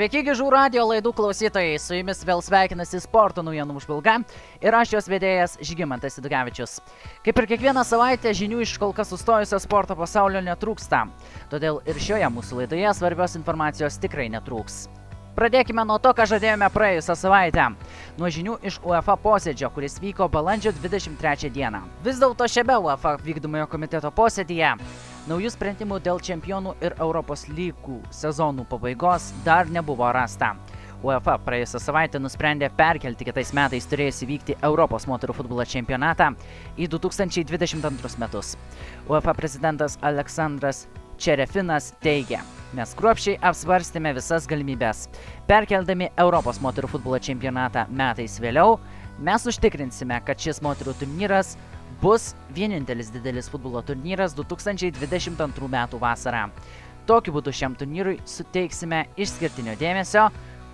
Sveiki, Gižų radio laidų klausytojai, su jumis vėl sveikinasi sporto naujienų užvilga ir aš jos vedėjas Žygimantas Idugavičius. Kaip ir kiekvieną savaitę, žinių iš kol kas sustojusio sporto pasaulio netrūksta, todėl ir šioje mūsų laidoje svarbios informacijos tikrai netrūks. Pradėkime nuo to, ką žadėjome praėjusią savaitę. Nuo žinių iš UEFA posėdžio, kuris vyko balandžio 23 dieną. Vis dėlto šiame UEFA vykdomojo komiteto posėdėje Naujų sprendimų dėl čempionų ir Europos lygų sezonų pabaigos dar nebuvo rasta. UEFA praėjusią savaitę nusprendė perkelti kitais metais turėjusi vykti Europos moterų futbolo čempionatą į 2022 metus. UEFA prezidentas Aleksandras Čerefinas teigia, mes kruopščiai apsvarstėme visas galimybės. Perkeldami Europos moterų futbolo čempionatą metais vėliau, mes užtikrinsime, kad šis moterų turnyras bus vienintelis didelis futbolo turnyras 2022 m. vasarą. Tokiu būdu šiam turnyrui suteiksime išskirtinio dėmesio,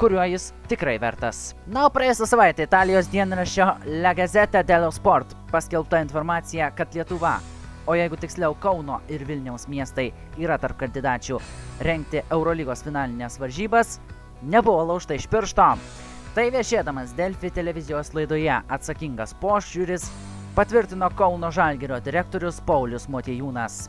kuriuo jis tikrai vertas. Na, o praėjusią savaitę Italijos dienraščio La Gazzetta dello Sport paskelbta informacija, kad Lietuva, o jeigu tiksliau Kauno ir Vilniaus miestai yra tarp kandidačių rengti Eurolygos finalinės varžybas, nebuvo laužta iš piršto. Tai viešėdamas Delfi televizijos laidoje atsakingas požiūris patvirtino Kauno Žalgirio direktorius Paulius Motiejūnas.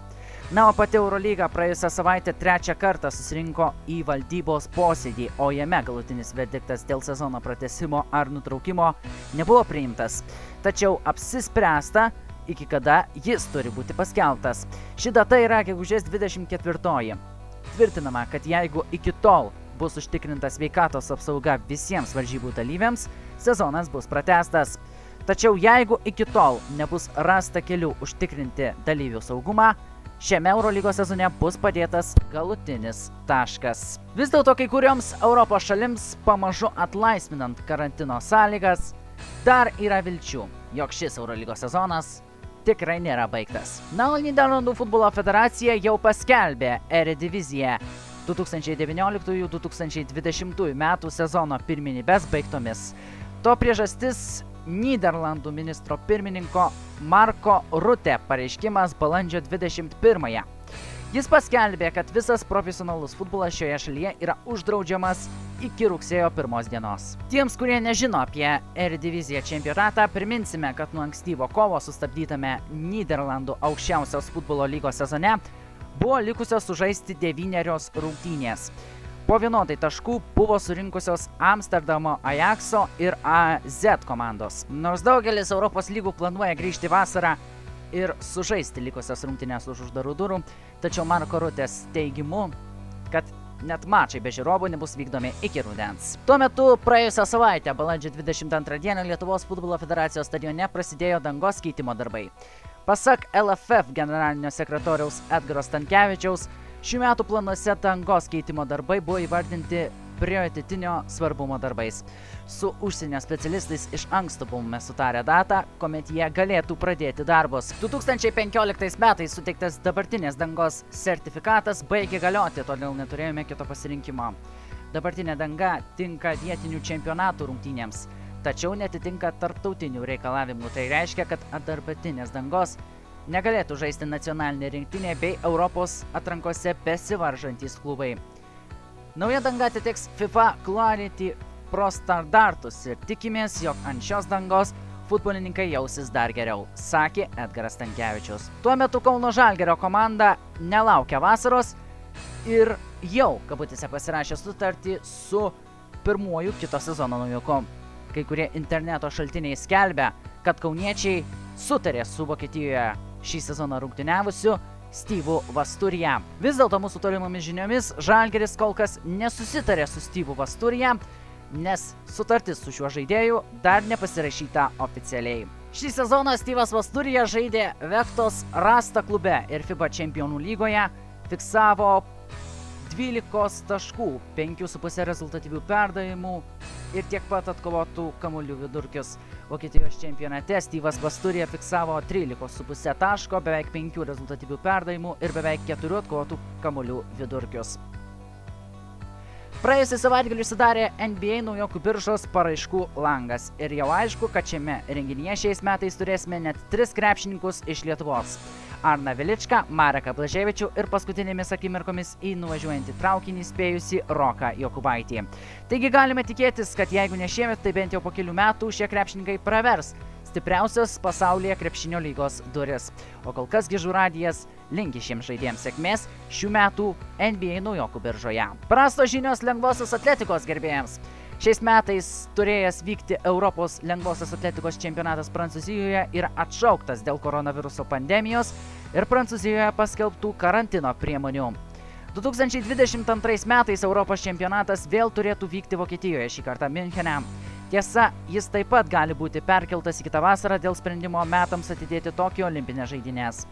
Na, o pati Eurolyga praėjusią savaitę trečią kartą susirinko į valdybos posėdį, o jame galutinis verdiktas dėl sezono pratesimo ar nutraukimo nebuvo priimtas. Tačiau apsispręsta, iki kada jis turi būti paskelbtas. Ši data yra gegužės 24. Tvirtinama, kad jeigu iki tol bus užtikrinta sveikatos apsauga visiems varžybų dalyviams, sezonas bus pratestas. Tačiau jeigu iki tol nebus rasta kelių užtikrinti dalyvių saugumą, šiame Eurolygos sezone bus padėtas galutinis taškas. Vis dėlto kai kurioms Europos šalims pamažu atlaisvinant karantino sąlygas, dar yra vilčių, jog šis Eurolygos sezonas tikrai nėra baigtas. Na, o Niderlandų futbolo federacija jau paskelbė Erediviziją 2019-2020 metų sezono pirminybės baigtomis. To priežastis Niderlandų ministro pirmininko Marko Rute pareiškimas balandžio 21-ąją. Jis paskelbė, kad visas profesionalus futbolas šioje šalyje yra uždraudžiamas iki rugsėjo pirmos dienos. Tiems, kurie nežino apie Erediviziją čempionatą, priminsime, kad nuo ankstyvo kovo sustabdytame Niderlandų aukščiausios futbolo lygos sezone buvo likusios sužaisti devynerios rungtynės. Po vienodai taškų buvo surinkusios Amsterdamo Ajaxo ir AZ komandos. Nors daugelis Europos lygų planuoja grįžti vasarą ir sužaisti likusias rungtynės už uždarų durų, tačiau Marko Rutės teigimu, kad net mačai be žiūrovų nebus vykdomi iki rudens. Tuo metu praėjusią savaitę, balandžio 22 dieną, Lietuvos futbolo federacijos stadione prasidėjo dangos keitimo darbai. Pasak LFF generalinio sekretoriaus Edgaro Stankievičiaus, Šių metų planuose dangos keitimo darbai buvo įvardinti prioritetinio svarbumo darbais. Su užsienio specialistais iš anksto buvome sutarę datą, kuomet jie galėtų pradėti darbus. 2015 metais suteiktas dabartinės dangos sertifikatas baigė galioti, todėl neturėjome kito pasirinkimo. Dabartinė danga tinka vietinių čempionatų rungtynėms, tačiau netitinka tarptautinių reikalavimų. Tai reiškia, kad dabartinės dangos negalėtų žaisti nacionalinė rinktinė bei Europos atrankose besivaržantys klubai. Nauja danga atitiks FIFA Clarity Pro standartus ir tikimės, jog ant šios dangos futbolininkai jausis dar geriau, sakė Edgaras Tankievičius. Tuo metu Kauno Žalgerio komanda nelaukia vasaros ir jau, kabutėse, pasirašė sutartį su pirmuoju kito sezono naujoku. Kai kurie interneto šaltiniai skelbia, kad kauniečiai sutarė su Vokietijoje šį sezoną rungtyniavusiu Steve'u Vasturija. Vis dėlto mūsų tolimomis žiniomis Žalgeris kol kas nesusitarė su Steve'u Vasturija, nes sutartis su šiuo žaidėju dar nepasirašyta oficialiai. Šį sezoną Steve'as Vasturija žaidė Vektos Rasta klube ir FIBA čempionų lygoje fiksavo 12 taškų, 5,5 rezultatyvių perdavimų ir tiek pat atkovotų kamuolių vidurkius. Vokietijos čempionate Styvas Basturija fiksavo 13,5 taško, beveik 5 rezultatyvių perdavimų ir beveik 4 atkovotų kamuolių vidurkius. Praėjusią savaitgalį sudarė NBA naujokų biržos paraiškų langas ir jau aišku, kad šiame renginyje šiais metais turėsime net 3 krepšininkus iš Lietuvos. Arna Veličką, Mareką Blaževičių ir paskutinėmis akimirkomis į nuvažiuojantį traukinį spėjusi Roką Jokubaitį. Taigi galime tikėtis, kad jeigu ne šiemet, tai bent jau po kelių metų šie krepšininkai pravers stipriausios pasaulyje krepšinio lygos duris. O kol kas Gižų radijas linki šiems žaidėjams sėkmės šių metų NBA naujokų biržoje. Prastos žinios lengvosios atletikos gerbėjams. Šiais metais turėjęs vykti Europos lengvosios atletikos čempionatas Prancūzijoje yra atšauktas dėl koronaviruso pandemijos ir Prancūzijoje paskelbtų karantino priemonių. 2022 metais Europos čempionatas vėl turėtų vykti Vokietijoje, šį kartą Münchene. Tiesa, jis taip pat gali būti perkeltas į kitą vasarą dėl sprendimo metams atidėti Tokijo olimpinės žaidynės.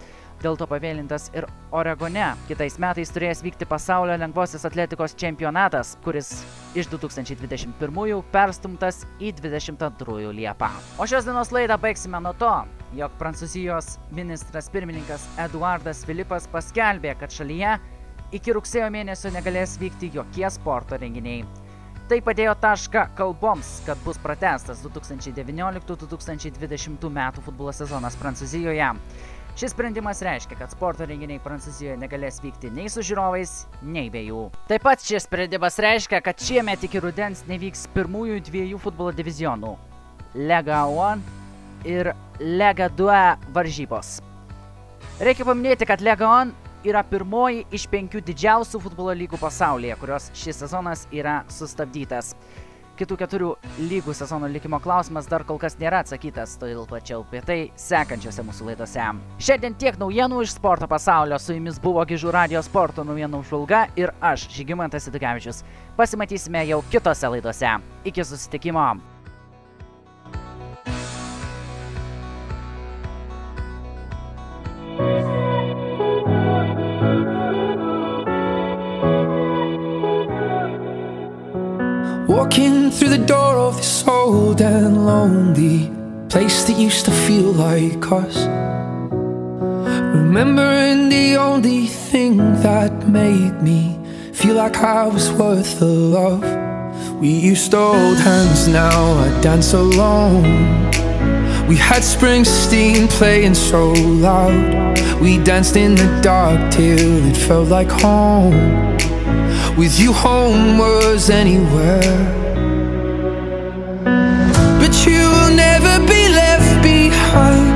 Dėl to pavėlintas ir Oregone kitais metais turėjęs vykti pasaulio lengvosios atletikos čempionatas, kuris iš 2021 perstumtas į 2022 Liepą. O šios dienos laidą baigsime nuo to, jog Prancūzijos ministras pirmininkas Eduardas Filipas paskelbė, kad šalyje iki rugsėjo mėnesio negalės vykti jokie sporto renginiai. Tai padėjo tašką kalboms, kad bus pratestas 2019-2020 metų futbolo sezonas Prancūzijoje. Šis sprendimas reiškia, kad sporto renginiai Prancūzijoje negalės vykti nei su žiūrovais, nei be jų. Taip pat šis sprendimas reiškia, kad šiemet iki rudens nevyks pirmųjų dviejų futbolo divizionų - Lega 1 ir Lega 2 varžybos. Reikia paminėti, kad Lega 1 yra pirmoji iš penkių didžiausių futbolo lygų pasaulyje, kurios šis sezonas yra sustabdytas. Kitų keturių lygų sezono likimo klausimas dar kol kas nėra atsakytas, todėl plačiau apie tai sekančiose mūsų laidose. Šiandien tiek naujienų iš sporto pasaulio, su jumis buvo Gižų radio sporto naujienų žvalga ir aš, Žygimantas Idukevičius. Pasimatysime jau kitose laidose. Iki susitikimo. Walking through the door of this old and lonely place that used to feel like us. Remembering the only thing that made me feel like I was worth the love. We used to hold hands, now I dance alone. We had Springsteen playing so loud. We danced in the dark till it felt like home. With you, home was anywhere. But you will never be left behind.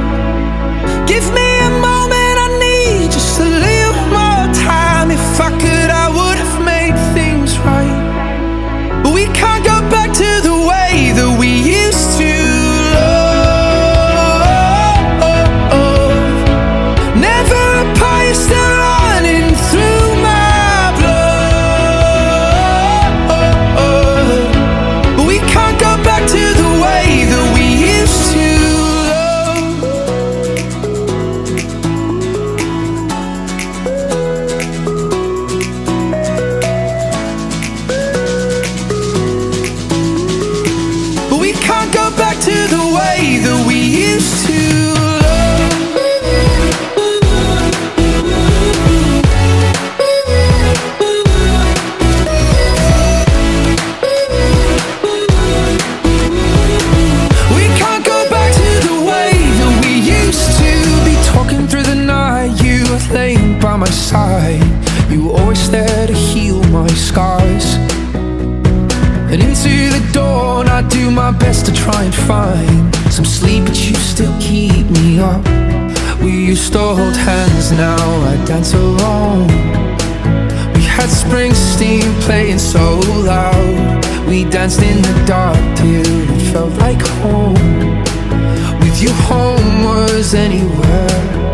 Used to hold hands, now I dance alone. We had Springsteen playing so loud. We danced in the dark till it felt like home. With you, home was anywhere.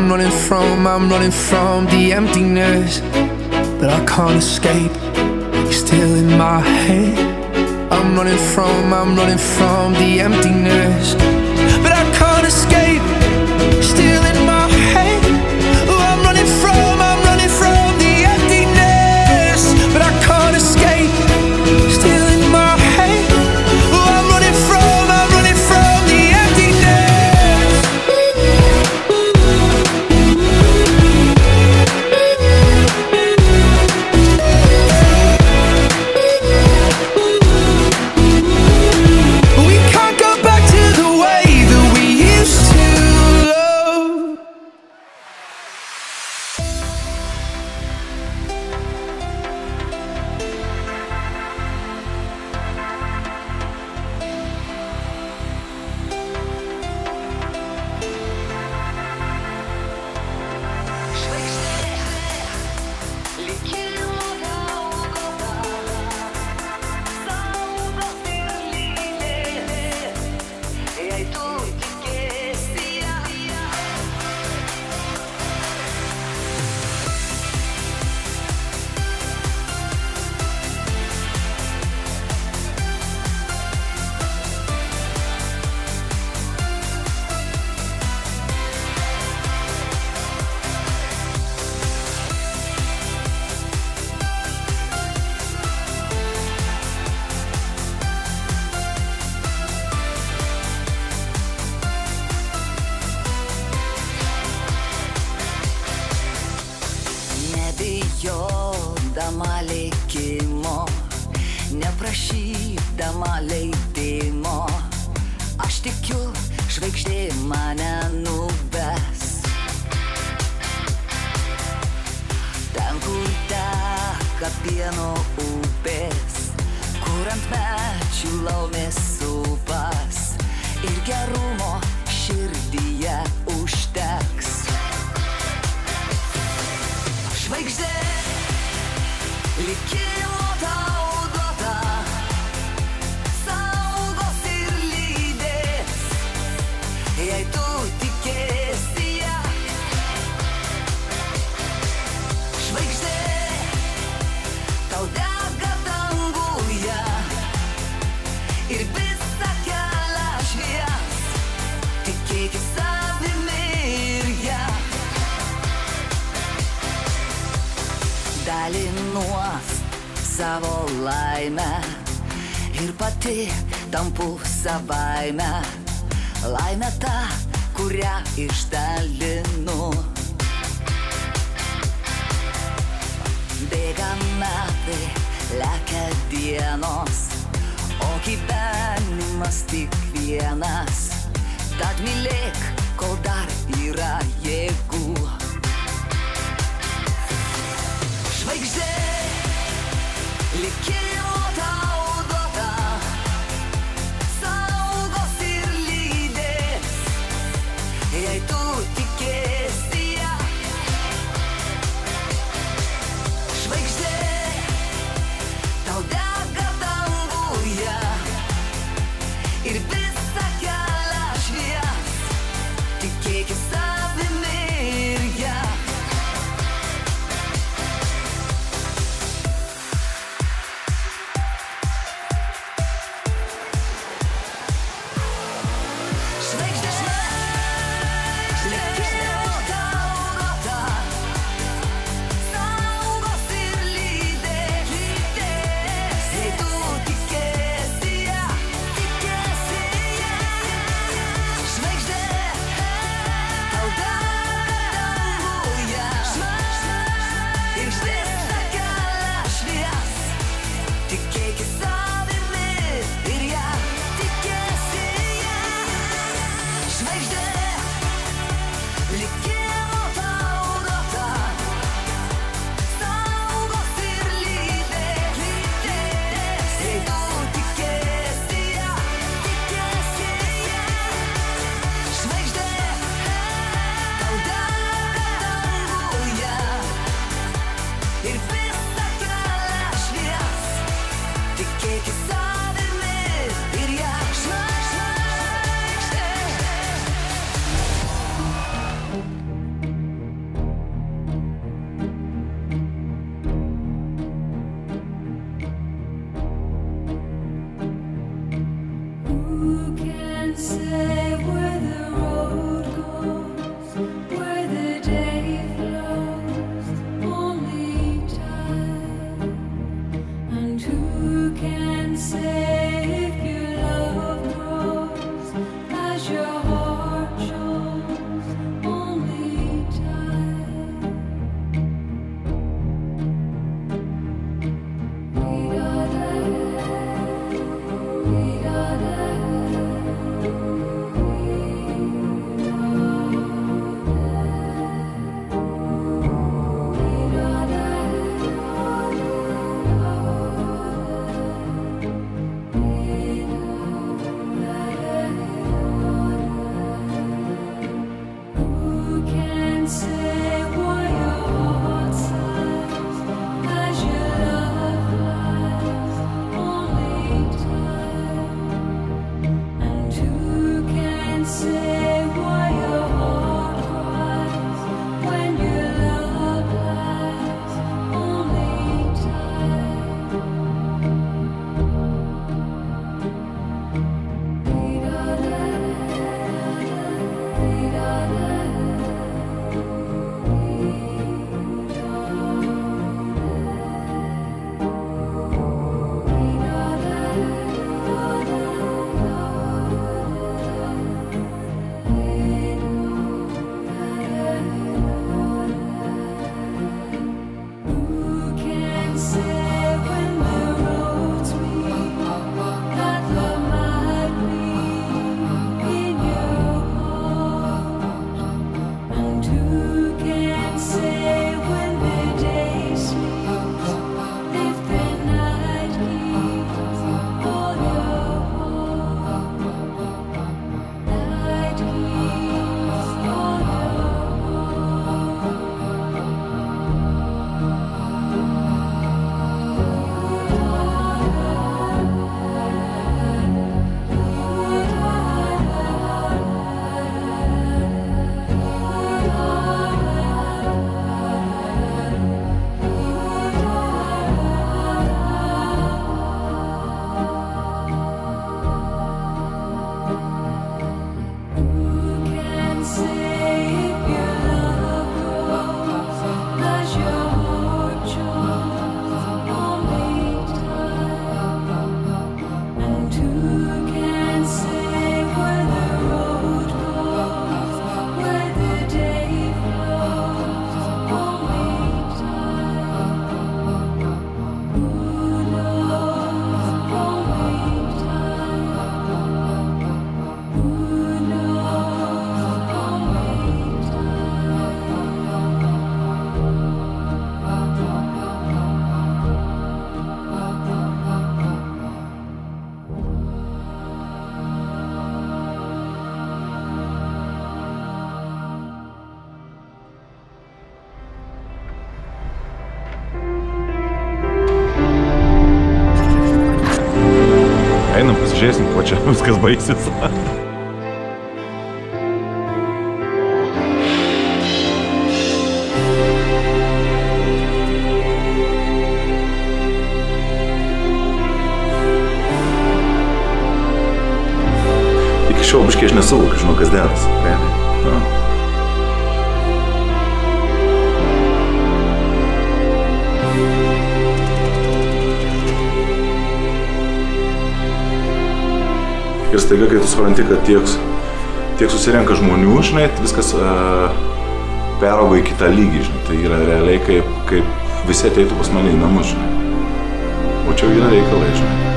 I'm running from, I'm running from the emptiness, but I can't escape. You're still in my head. I'm running from, I'm running from the emptiness, neprašydama leidimo, aš tikiu, žvaigždė mane nuves. Ten, kur teka pieno upės, kur ant mečių laumės supas ir gerumo širdyje užteks. Žvaigždė, likimo tau savo laimę ir pati tampu savaime. Laimė ta, kurią išdalinu. Bėga metai, lekia dienos, o gyvenimas tik vienas. Tad mylėk, kol dar yra jėgų. čia viskas baigsis. Iki šiol biškai aš nesuvokiu, žinau, kas deras. Realiai. Ir staiga, kai tu supranti, kad tiek, tiek susirenka žmonių, žinai, viskas uh, perauga į kitą lygį, žinai. Tai yra realiai kaip, kaip visi ateitų pas mane į namus, žinai. O čia yra reikalai, žinai.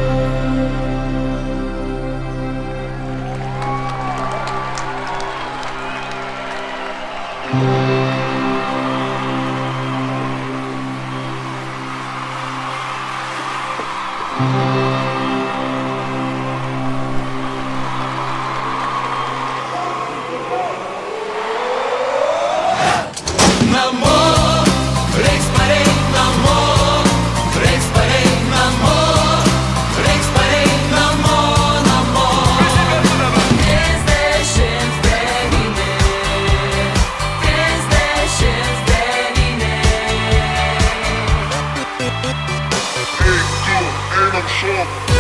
shit.